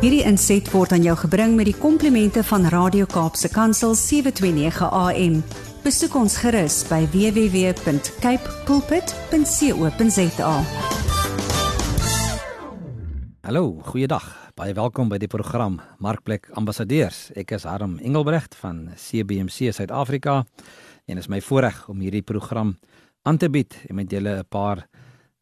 Hierdie inset word aan jou gebring met die komplimente van Radio Kaapse Kansel 729 AM. Besoek ons gerus by www.cape pulpit.co.za. Hallo, goeiedag. Baie welkom by die program Markplek Ambassadeurs. Ek is Harm Engelbrecht van CBC Suid-Afrika en is my voorreg om hierdie program aan te bied en met julle 'n paar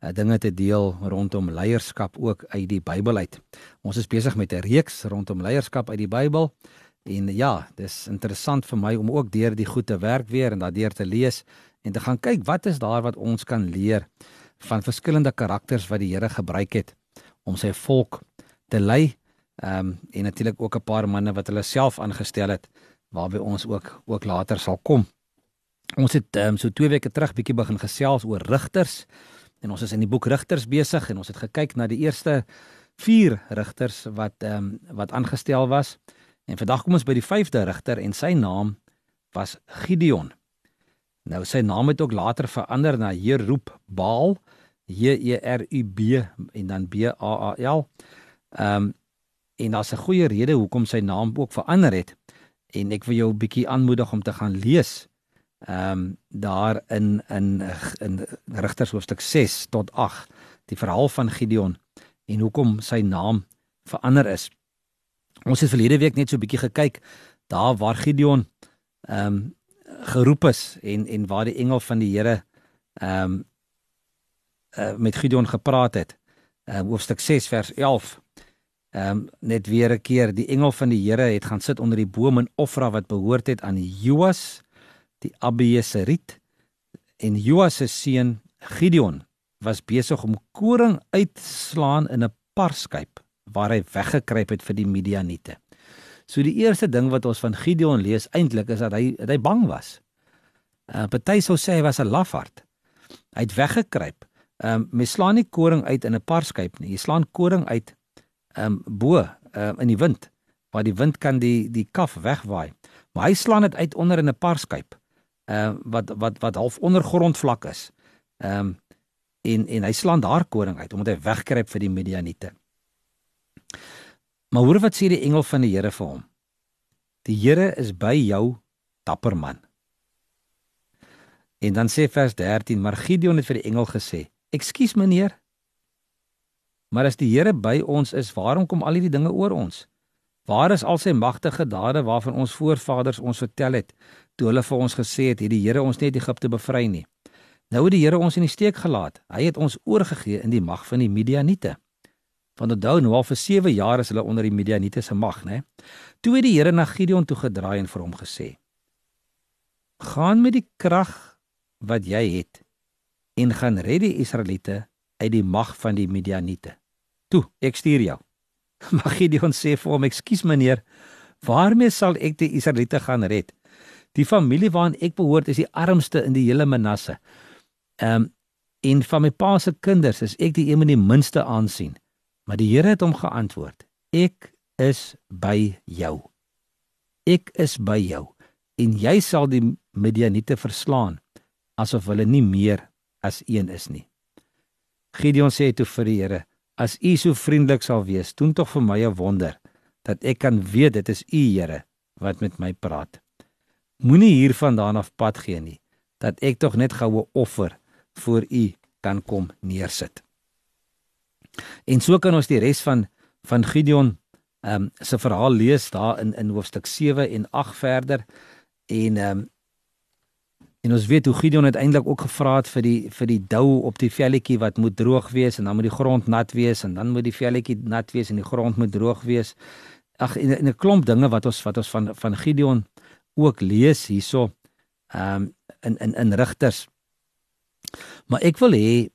uh, dinge te deel rondom leierskap ook uit die Bybel uit. Ons is besig met 'n reeks rondom leierskap uit die Bybel en ja, dis interessant vir my om ook deur die goed te werk weer en daardeur te lees en te gaan kyk wat is daar wat ons kan leer van verskillende karakters wat die Here gebruik het om sy volk te lei. Ehm um, en natuurlik ook 'n paar manne wat hulle self aangestel het waarby ons ook ook later sal kom. Ons het ehm um, so 2 weke terug bietjie begin gesels oor rigters. En ons is in die boek Rigters besig en ons het gekyk na die eerste 4 rigters wat ehm um, wat aangestel was. En vandag kom ons by die 5de rigter en sy naam was Gideon. Nou sy naam het ook later verander na Jerub Baal, J E R U B en dan B A A L. Ehm um, en daar's 'n goeie rede hoekom sy naam ook verander het. En ek wil jou 'n bietjie aanmoedig om te gaan lees ehm um, daar in in in Rigters hoofstuk 6 tot 8 die verhaal van Gideon en hoekom sy naam verander is. Ons het verlede week net so 'n bietjie gekyk daar waar Gideon ehm um, geroep is en en waar die engel van die Here ehm um, uh, met Gideon gepraat het. Uh, hoofstuk 6 vers 11 Ehm um, net weer 'n keer die engel van die Here het gaan sit onder die boom in Ofra wat behoort het aan Joas die Abieseriet en Joas se seun Gideon was besig om koring uitslaan in 'n parskyp waar hy weggekruip het vir die Midianiete. So die eerste ding wat ons van Gideon lees eintlik is dat hy dat hy bang was. Uh party sou sê hy was 'n lafaard. Hy het weggekruip. Um mens slaan nie koring uit in 'n parskyp nie. Jy slaan koring uit um bo um in die wind waar die wind kan die die kaf wegwaai. Maar hy slaan dit uit onder in 'n parskyp uh, wat wat wat half ondergrondvlak is. Ehm um, en en hy slaan daar koring uit omdat hy wegkruip vir die Midianiete. Maar hoor wat sê die engel van die Here vir hom? Die Here is by jou, dapper man. En dan sê vers 13, maar Gideon het vir die engel gesê: "Ekskuus meneer, maar as die Here by ons is, waarom kom al hierdie dinge oor ons?" Waar is al sy magtige dade waarvan ons voorvaders ons vertel het toe hulle vir ons gesê het hierdie Here ons net Egipte bevry nie. Nou het die Here ons in die steek gelaat. Hy het ons oorgegee in die mag van die Midianiete. Want onthou nou al vir 7 jaar is hulle onder die Midianiete se mag, né? Toe het die Here na Gideon toe gedraai en vir hom gesê: "Gaan met die krag wat jy het en gaan red die Israeliete uit die mag van die Midianiete. Toe, ek stuur jou." Maar Gideon sê vir hom: "Ekskuus meneer, waarmee sal ek die Israeliete gaan red? Die familie waaraan ek behoort is die armste in die hele Manasse. Ehm um, en van my pa se kinders is ek die een met die minste aansien." Maar die Here het hom geantwoord: "Ek is by jou. Ek is by jou en jy sal die Midianiete verslaan asof hulle nie meer as een is nie." Gideon sê toe vir die Here: As u so vriendelik sal wees, doen tog vir my 'n wonder dat ek kan weet dit is u Here wat met my praat. Moenie hiervandaan af pad gee nie, dat ek tog net goue offer voor u kan kom neersit. En so kan ons die res van van Gideon ehm um, se verhaal lees daar in in hoofstuk 7 en 8 verder en ehm um, En ons weet hoe Gideon uiteindelik ook gevra het vir die vir die dou op die velletjie wat moet droog wees en dan moet die grond nat wees en dan moet die velletjie nat wees en die grond moet droog wees. Ag en, en 'n klomp dinge wat ons wat ons van van Gideon ook lees hierso ehm um, in in in rigters. Maar ek wil hê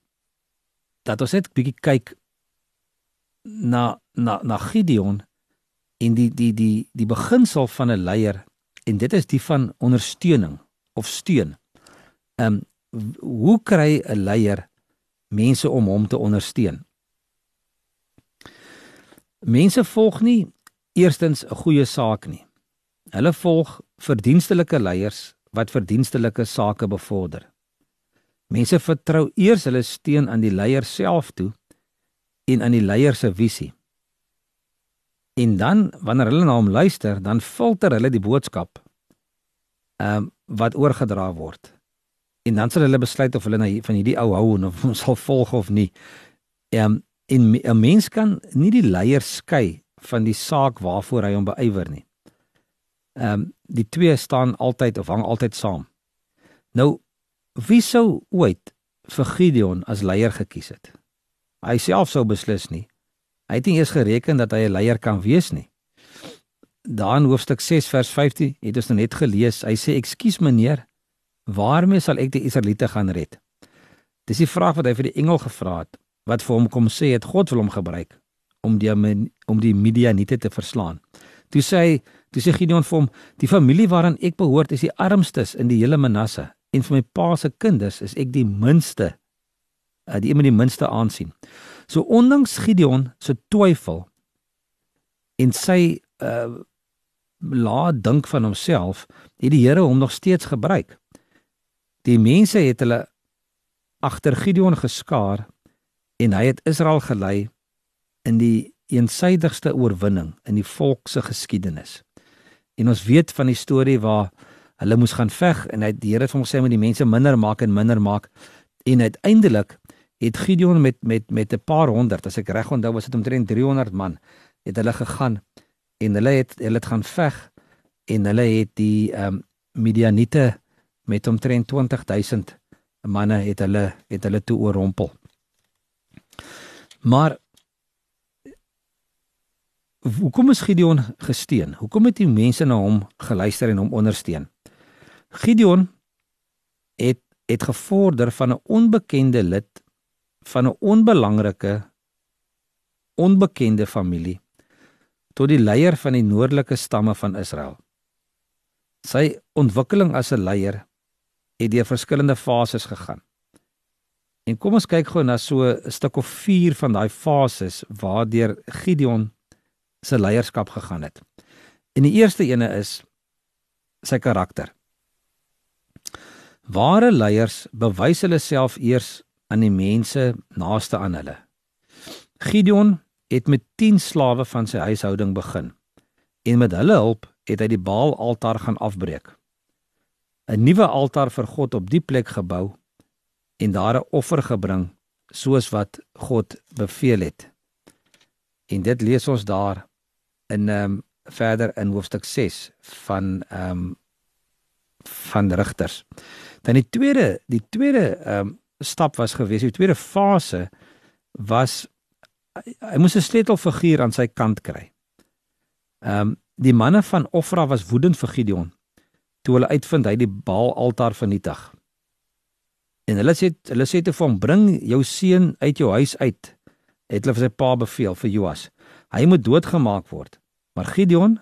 dat ons net bietjie kyk na na na Gideon en die die die die beginsel van 'n leier en dit is die van ondersteuning of steun. Ehm um, hoe kry 'n leier mense om hom te ondersteun? Mense volg nie eerstens 'n goeie saak nie. Hulle volg verdienstelike leiers wat verdienstelike sake bevorder. Mense vertrou eers hulle steun aan die leier self toe en aan die leier se visie. En dan wanneer hulle na hom luister, dan filter hulle die boodskap ehm um, wat oorgedra word. En dan sal hulle besluit of hulle na van hierdie ou hou of hom sal volg of nie. Ehm um, en 'n mens kan nie die leier skei van die saak waarvoor hy hom beywer nie. Ehm um, die twee staan altyd of hang altyd saam. Nou wie sou ooit vir Gideon as leier gekies het? Hy self sou beslis nie. Hy het nie eens gereken dat hy 'n leier kan wees nie. Daar in hoofstuk 6 vers 15 het ons nou net gelees. Hy sê: "Ekskuus meneer, waarmee sal ek die Israeliete gaan red?" Dis die vraag wat hy vir die engel gevra het, wat vir hom kom sê het God wil hom gebruik om die om die Midianiete te verslaan. Toe sê hy, toe sê Gideon vir hom: "Die familie waaraan ek behoort is die armstes in die hele Manasse en vir my pa se kinders is ek die minste, uh, die een met die minste aansien." So ondanks Gideon se twyfel en sy uh laat dink van homself, het die Here hom nog steeds gebruik. Die mense het hulle agter Gideon geskaar en hy het Israel gelei in die eensydigste oorwinning in die volk se geskiedenis. En ons weet van die storie waar hulle moes gaan veg en hy die Here het hom gesê moet die mense minder maak en minder maak en uiteindelik het Gideon met met met 'n paar honderd, as ek reg onthou, was dit omtrent 300 man, het hulle gegaan en hulle het hulle het gaan veg en hulle het die ehm um, Midianiete met omtrent 20000 manne het hulle het hulle toe oorrompel. Maar hoekom is Gideon gesteen? Hoekom het die mense na hom geluister en hom ondersteun? Gideon het het gevorder van 'n onbekende lid van 'n onbelangrike onbekende familie tot die leier van die noordelike stamme van Israel. Sy ontwikkeling as 'n leier het deur verskillende fases gegaan. En kom ons kyk gou na so 'n stuk of 4 van daai fases waardeur Gideon se leierskap gegaan het. En die eerste ene is sy karakter. Ware leiers bewys hulle self eers aan die mense naaste aan hulle. Gideon het met 10 slawe van sy huishouding begin en met hulle hulp het hy die Baal altaar gaan afbreek. 'n Nuwe altaar vir God op die plek gebou en daar 'n offer gebring soos wat God beveel het. En dit lees ons daar in ehm um, verder in hoofstuk 6 van ehm um, van Rigters. Dan die tweede, die tweede ehm um, stap was gewees, die tweede fase was hy moes 'n sleutelfiguur aan sy kant kry. Ehm um, die manne van Ofra was woedend vir Gideon toe hulle uitvind hy die Baal altaar vernietig. En hulle sê hulle sê te hom bring jou seun uit jou huis uit. Het hulle vir sy pa beveel vir Joas. Hy moet doodgemaak word. Maar Gideon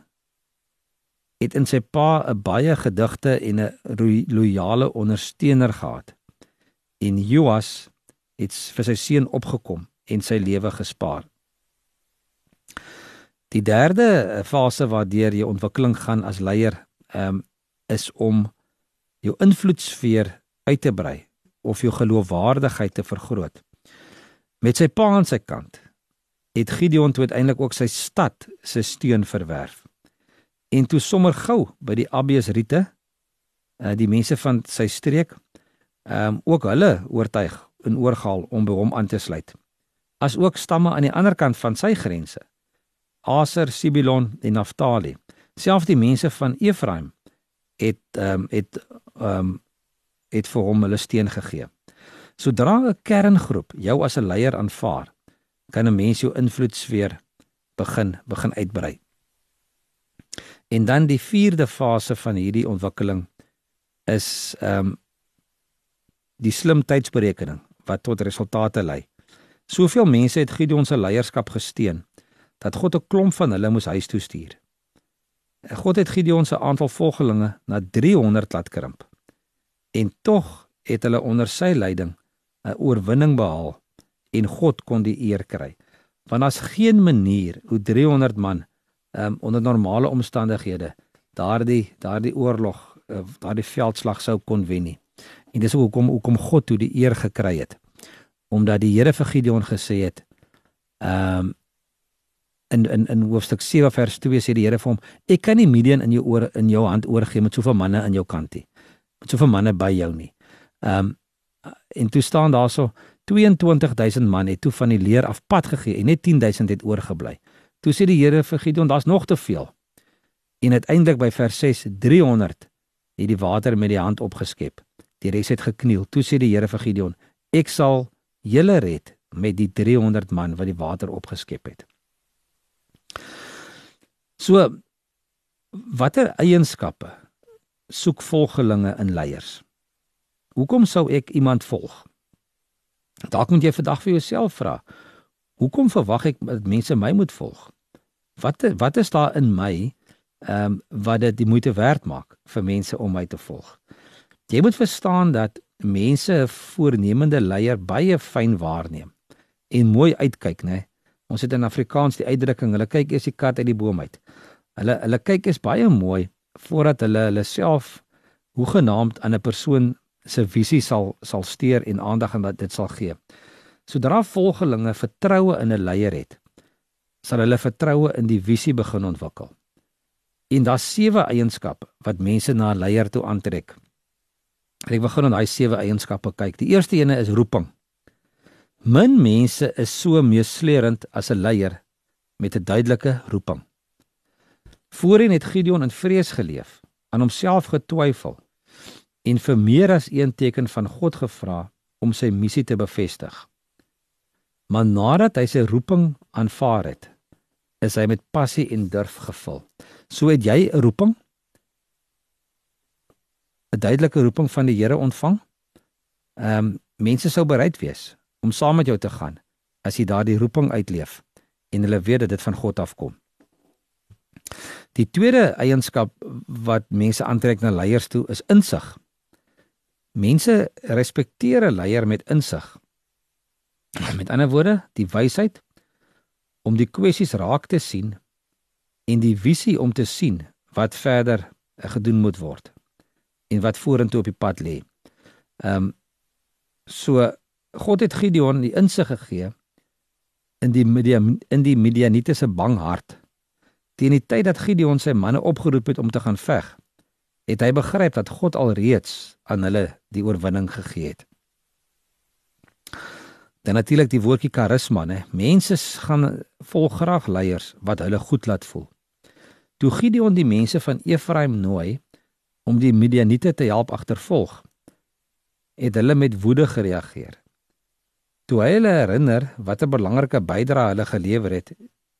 het in sy pa 'n baie gedigte en 'n loyale ondersteuner gehad en Joas het vir sy seun opgekom en sy lewe gespaar. Die derde eh, fase waardeur jy ontwikkeling gaan as leier, um, is om jou invloedsfeer uit te brei of jou geloofwaardigheid te vergroot. Met sy pa aan sy kant het Gideon toe uiteindelik ook sy stad se steun verwerf. En toe sommer gou by die Abiesriete, uh, die mense van sy streek, ehm um, ook hulle oortuig en oorgehaal om by hom aan te sluit. As ook stamme aan die ander kant van sy grense. Aser, Sibilon en Naftali. Selfs die mense van Efraim het ehm um, het ehm um, het vir hom hulle steun gegee. Sodra 'n kerngroep jou as 'n leier aanvaar, kan 'n mens jou invloedsfeer begin begin uitbrei. En dan die vierde fase van hierdie ontwikkeling is ehm um, die slim tydsberekening wat tot resultate lei. Soveel mense het Gideon se leierskap gesteun dat God 'n klomp van hulle moes huis toe stuur. God het Gideon se aantal volgelinge na 300 laat krimp. En tog het hulle onder sy leiding 'n oorwinning behaal en God kon die eer kry. Want as geen manier hoe 300 man um, onder normale omstandighede daardie daardie oorlog uh, daardie veldslag sou kon wen nie. En dis hoekom hoekom God toe die eer gekry het. Omdat die Here vir Gideon gesê het: "Ehm um, in in in hoofstuk 7 vers 2 sê die Here vir hom: "Ek kan nie Midian in jou oor in jou hand oorgee met soveel manne aan jou kant nie. Met soveel manne by jou nie." Ehm um, en toe staan daarso 22000 man het toe van die leer af pad gegee en net 10000 het oorgebly. Toe sê die Here vir Gideon: "Daar's nog te veel." En uiteindelik by vers 6 300 het die water met die hand opgeskep. Die res het gekniel. Toe sê die Here vir Gideon: "Ek sal julle red met die 300 man wat die water opgeskep het." So watter eienskappe soek volgelinge in leiers? Hoekom sou ek iemand volg? Dalk moet jy vandag vir jouself vra: Hoekom verwag ek dat mense my moet volg? Wat wat is daar in my ehm um, wat dit die moeite werd maak vir mense om my te volg? Jy moet verstaan dat mense 'n voornemende leier baie fyn waarneem en mooi uitkyk, né? Ons het in Afrikaans die uitdrukking, hulle kyk eers die kat uit die boom uit. Hulle hulle kyk is baie mooi voordat hulle hulle self hoegenaamd aan 'n persoon se visie sal sal steur en aandag aan wat dit sal gee. Sodra volgelinge vertroue in 'n leier het, sal hulle vertroue in die visie begin ontwikkel. En daar's sewe eienskappe wat mense na 'n leier toe aantrek. En ek begin aan daai sewe eienskappe kyk. Die eerste ene is roeping. Min mense is so meesleurend as 'n leier met 'n duidelike roeping. Voorheen het Gideon in vrees geleef, aan homself getwyfel en vir meer as een teken van God gevra om sy missie te bevestig. Maar nadat hy sy roeping aanvaar het, is hy met passie en durf gevul. So het jy 'n roeping? 'n Duidelike roeping van die Here ontvang? Ehm um, mense sou bereid wees om saam met jou te gaan as jy daardie roeping uitleef en hulle weet dat dit van God afkom. Die tweede eienskap wat mense aantrek na leiers toe is insig. Mense respekteer 'n leier met insig. Met ander woorde, die wysheid om die kwessies raak te sien en die visie om te sien wat verder gedoen moet word en wat vorentoe op die pad lê. Ehm um, so God het Gideon die insig gegee in die Midian in die Midianiete se bang hart. Teen die tyd dat Gideon sy manne opgeroep het om te gaan veg, het hy begryp dat God alreeds aan hulle die oorwinning gegee het. Dan natuurlik die woordjie karisma, né? Mense gaan volg graag leiers wat hulle goed laat voel. Toe Gideon die mense van Efraim nooi om die Midianiete te help agtervolg, het hulle met woede gereageer. Toe hy hulle herinner wat 'n belangrike bydrae hulle gelewer het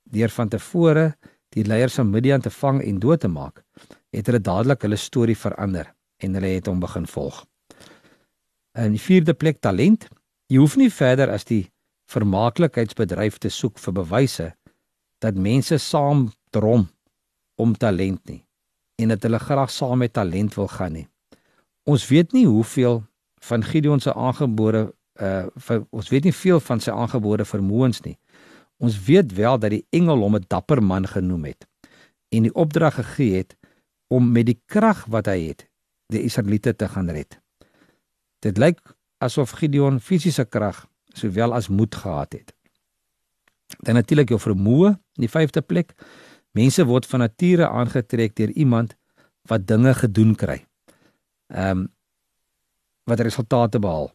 deur van tevore die leiers van Midian te vang en dood te maak, het hulle dadelik hulle storie verander en hulle het hom begin volg. In die vierde plek talent. Jy hoef nie verder as die vermaaklikheidsbedryf te soek vir bewyse dat mense saam drom om talent nie en dat hulle graag saam met talent wil gaan nie. Ons weet nie hoeveel van Gideon se aangebore uh vir, ons weet nie veel van sy aangebore vermoëns nie. Ons weet wel dat die engel hom 'n dapper man genoem het en die opdrag gegee het om met die krag wat hy het die Israeliete te gaan red. Dit lyk asof Gideon fisiese krag sowel as moed gehad het. Dan natuurlik jou vermoë in die 5de plek. Mense word van nature aangetrek deur iemand wat dinge gedoen kry. Ehm um, wat resultate behaal.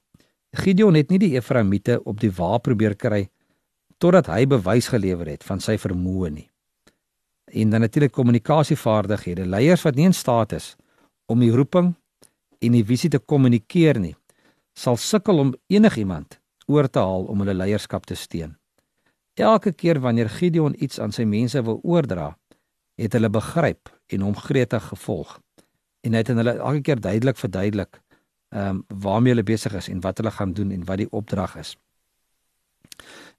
Gideon het nie die Efraimiete op die wa probeer kry totdat hy bewys gelewer het van sy vermoë nie en dan natuurlik kommunikasievaardighede. Leiers wat nie in staat is om die roeping en die visie te kommunikeer nie, sal sukkel om enigiemand oor te haal om hulle leierskap te steun. Elke keer wanneer Gideon iets aan sy mense wil oordra, het hulle begryp en hom gretig gevolg. En hy het aan hulle elke keer duidelik verduidelik ehm um, waarmee hulle besig is en wat hulle gaan doen en wat die opdrag is.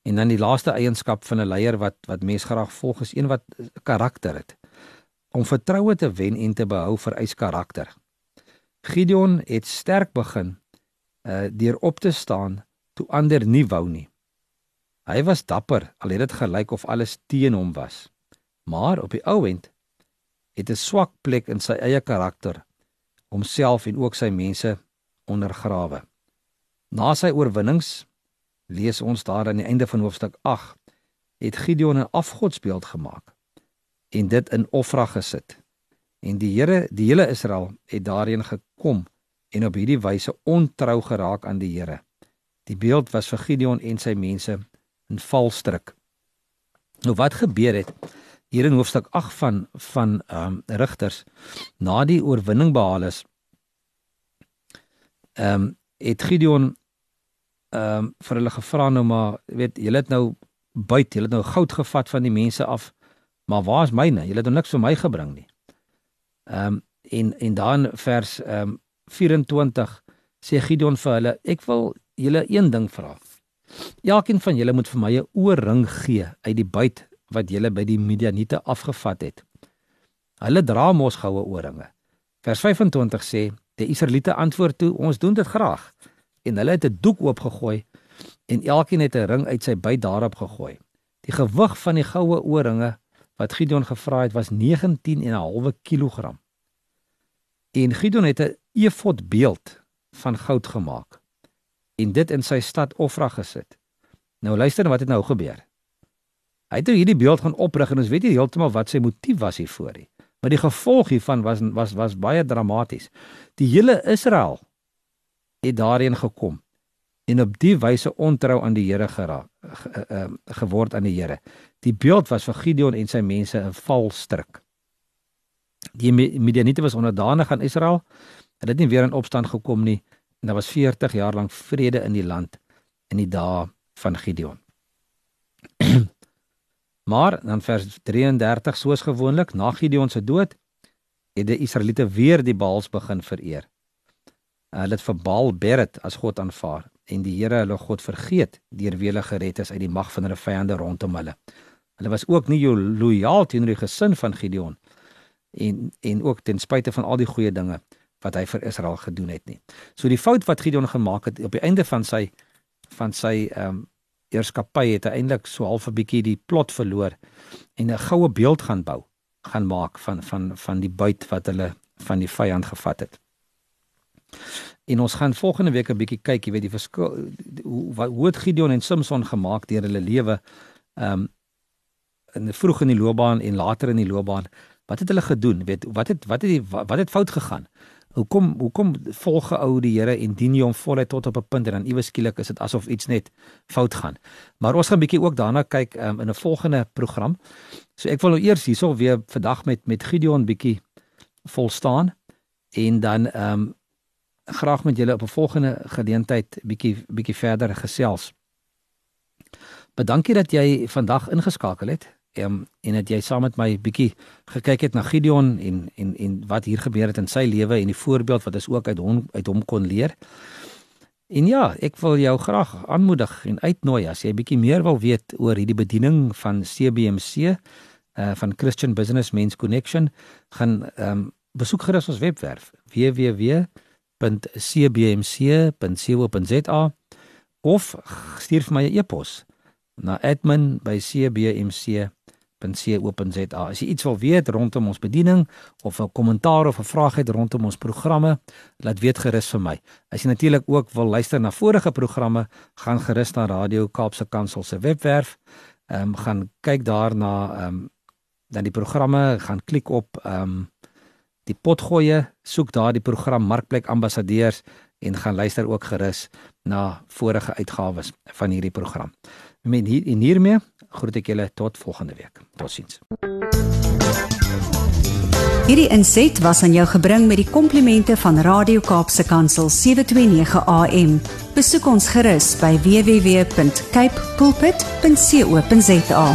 En dan die laaste eienskap van 'n leier wat wat mens graag volg is een wat karakter het. Om vertroue te wen en te behou vereis karakter. Gideon het sterk begin uh deur op te staan toe ander nie wou nie. Hy was dapper al het dit gelyk of alles teen hom was. Maar op die ou end het 'n swak plek in sy eie karakter homself en ook sy mense ondergrawe. Na sy oorwinnings lees ons daar aan die einde van hoofstuk 8 het Gideon 'n afgodsbeeld gemaak en dit in Ofra gesit. En die Here, die hele Israel het daarin gekom en op hierdie wyse ontrou geraak aan die Here. Die beeld was vir Gideon en sy mense 'n valstrik. Nou wat gebeur het hier in hoofstuk 8 van van ehm um, Rigters na die oorwinning behaal is ehm um, het Gideon ehm um, vir hulle gevra nou maar weet julle het nou buit julle het nou goud gevat van die mense af maar waar is myne? Julle het nou niks vir my gebring nie. Ehm um, en en dan vers ehm um, 24 sê Gideon vir hulle ek wil julle een ding vra. Elkeen van julle moet vir my 'n oorring gee uit die buit wat julle by die Midianiete afgevat het. Hulle dra mos goue oorringe. Vers 25 sê die Israeliete antwoord toe ons doen dit graag en hulle het 'n doek oopgegooi en elkeen het 'n ring uit sy byt daarop gegooi. Die gewig van die goue oorringe wat Gideon gevra het was 19 en 'n halwe kilogram. En Gideon het 'n efod beeld van goud gemaak en dit in sy stad Ofra gesit. Nou luister wat het nou gebeur. Hy het nou hierdie beeld gaan oprig en ons weet nie heeltemal wat sy motief was hiervoor nie. Maar die gevolg hiervan was was was baie dramaties. Die hele Israel het daarin gekom en op die wyse ontrou aan die Here geraak ge, uh, geword aan die Here. Die beeld was vir Gideon en sy mense 'n valstrik. Die Midianiete was onderdanig aan Israel. Hulle het nie weer in opstand gekom nie en daar was 40 jaar lank vrede in die land in die dae van Gideon. maar dan vers 33 soos gewoonlik na Gideon se dood het die Israeliete weer die Baals begin vereer. Hulle het vir Baal Beret as god aanvaar en die Here hulle God vergeet deur wie hulle gered is uit die mag van hulle vyande rondom hulle. Hulle was ook nie lojaal teenoor die gesin van Gideon en en ook ten spyte van al die goeie dinge wat hy vir Israel gedoen het nie. So die fout wat Gideon gemaak het op die einde van sy van sy ehm um, eerskappy het hy eintlik so half 'n bietjie die plot verloor en 'n goue beeld gaan bou, gaan maak van van van die buit wat hulle van die vyand gevat het. En ons gaan volgende week 'n bietjie kyk, jy weet die verskil hoe wat hoe het Gideon en Samson gemaak deur hulle lewe um, in vroeg in die loopbaan en later in die loopbaan. Wat het hulle gedoen? Weet wat het wat het die wat het fout gegaan? Hoekom hoekom volge ou die Here en dien jy hom voluit tot op 'n punt en dan iewes skielik is dit asof iets net fout gaan. Maar ons gaan bietjie ook daarna kyk um, in 'n volgende program. So ek wil nou eers hierso weer vandag met met Gideon bietjie vol staan en dan ehm um, graag met julle op 'n volgende geleentheid bietjie bietjie verder gesels. Bedankie dat jy vandag ingeskakel het. Um, en dat jy saam met my bietjie gekyk het na Gideon en en en wat hier gebeur het in sy lewe en die voorbeeld wat ons ook uit hom uit hom kon leer. En ja, ek wil jou graag aanmoedig en uitnooi as jy bietjie meer wil weet oor hierdie bediening van CBMC uh eh, van Christian Business Men's Connection, gaan ehm um, besoek gerus ons webwerf www www.cbmc.co.za of stuur vir my 'n e-pos na admin@cbmc.co.za. As jy iets wil weet rondom ons bediening of 'n kommentaar of 'n vraag het rondom ons programme, laat weet gerus vir my. As jy natuurlik ook wil luister na vorige programme, gaan gerus na Radio Kaapse Kansel se webwerf. Ehm um, gaan kyk daar na ehm um, dan die programme, gaan klik op ehm um, die potgoeie, soek daar die program Markplek Ambassadeurs en gaan luister ook gerus na vorige uitgawes van hierdie program. Met hier en hiermee groet ek julle tot volgende week. Totsiens. Hierdie inset was aan jou gebring met die komplimente van Radio Kaapse Kansel 729 AM. Besoek ons gerus by www.cape pulpit.co.za.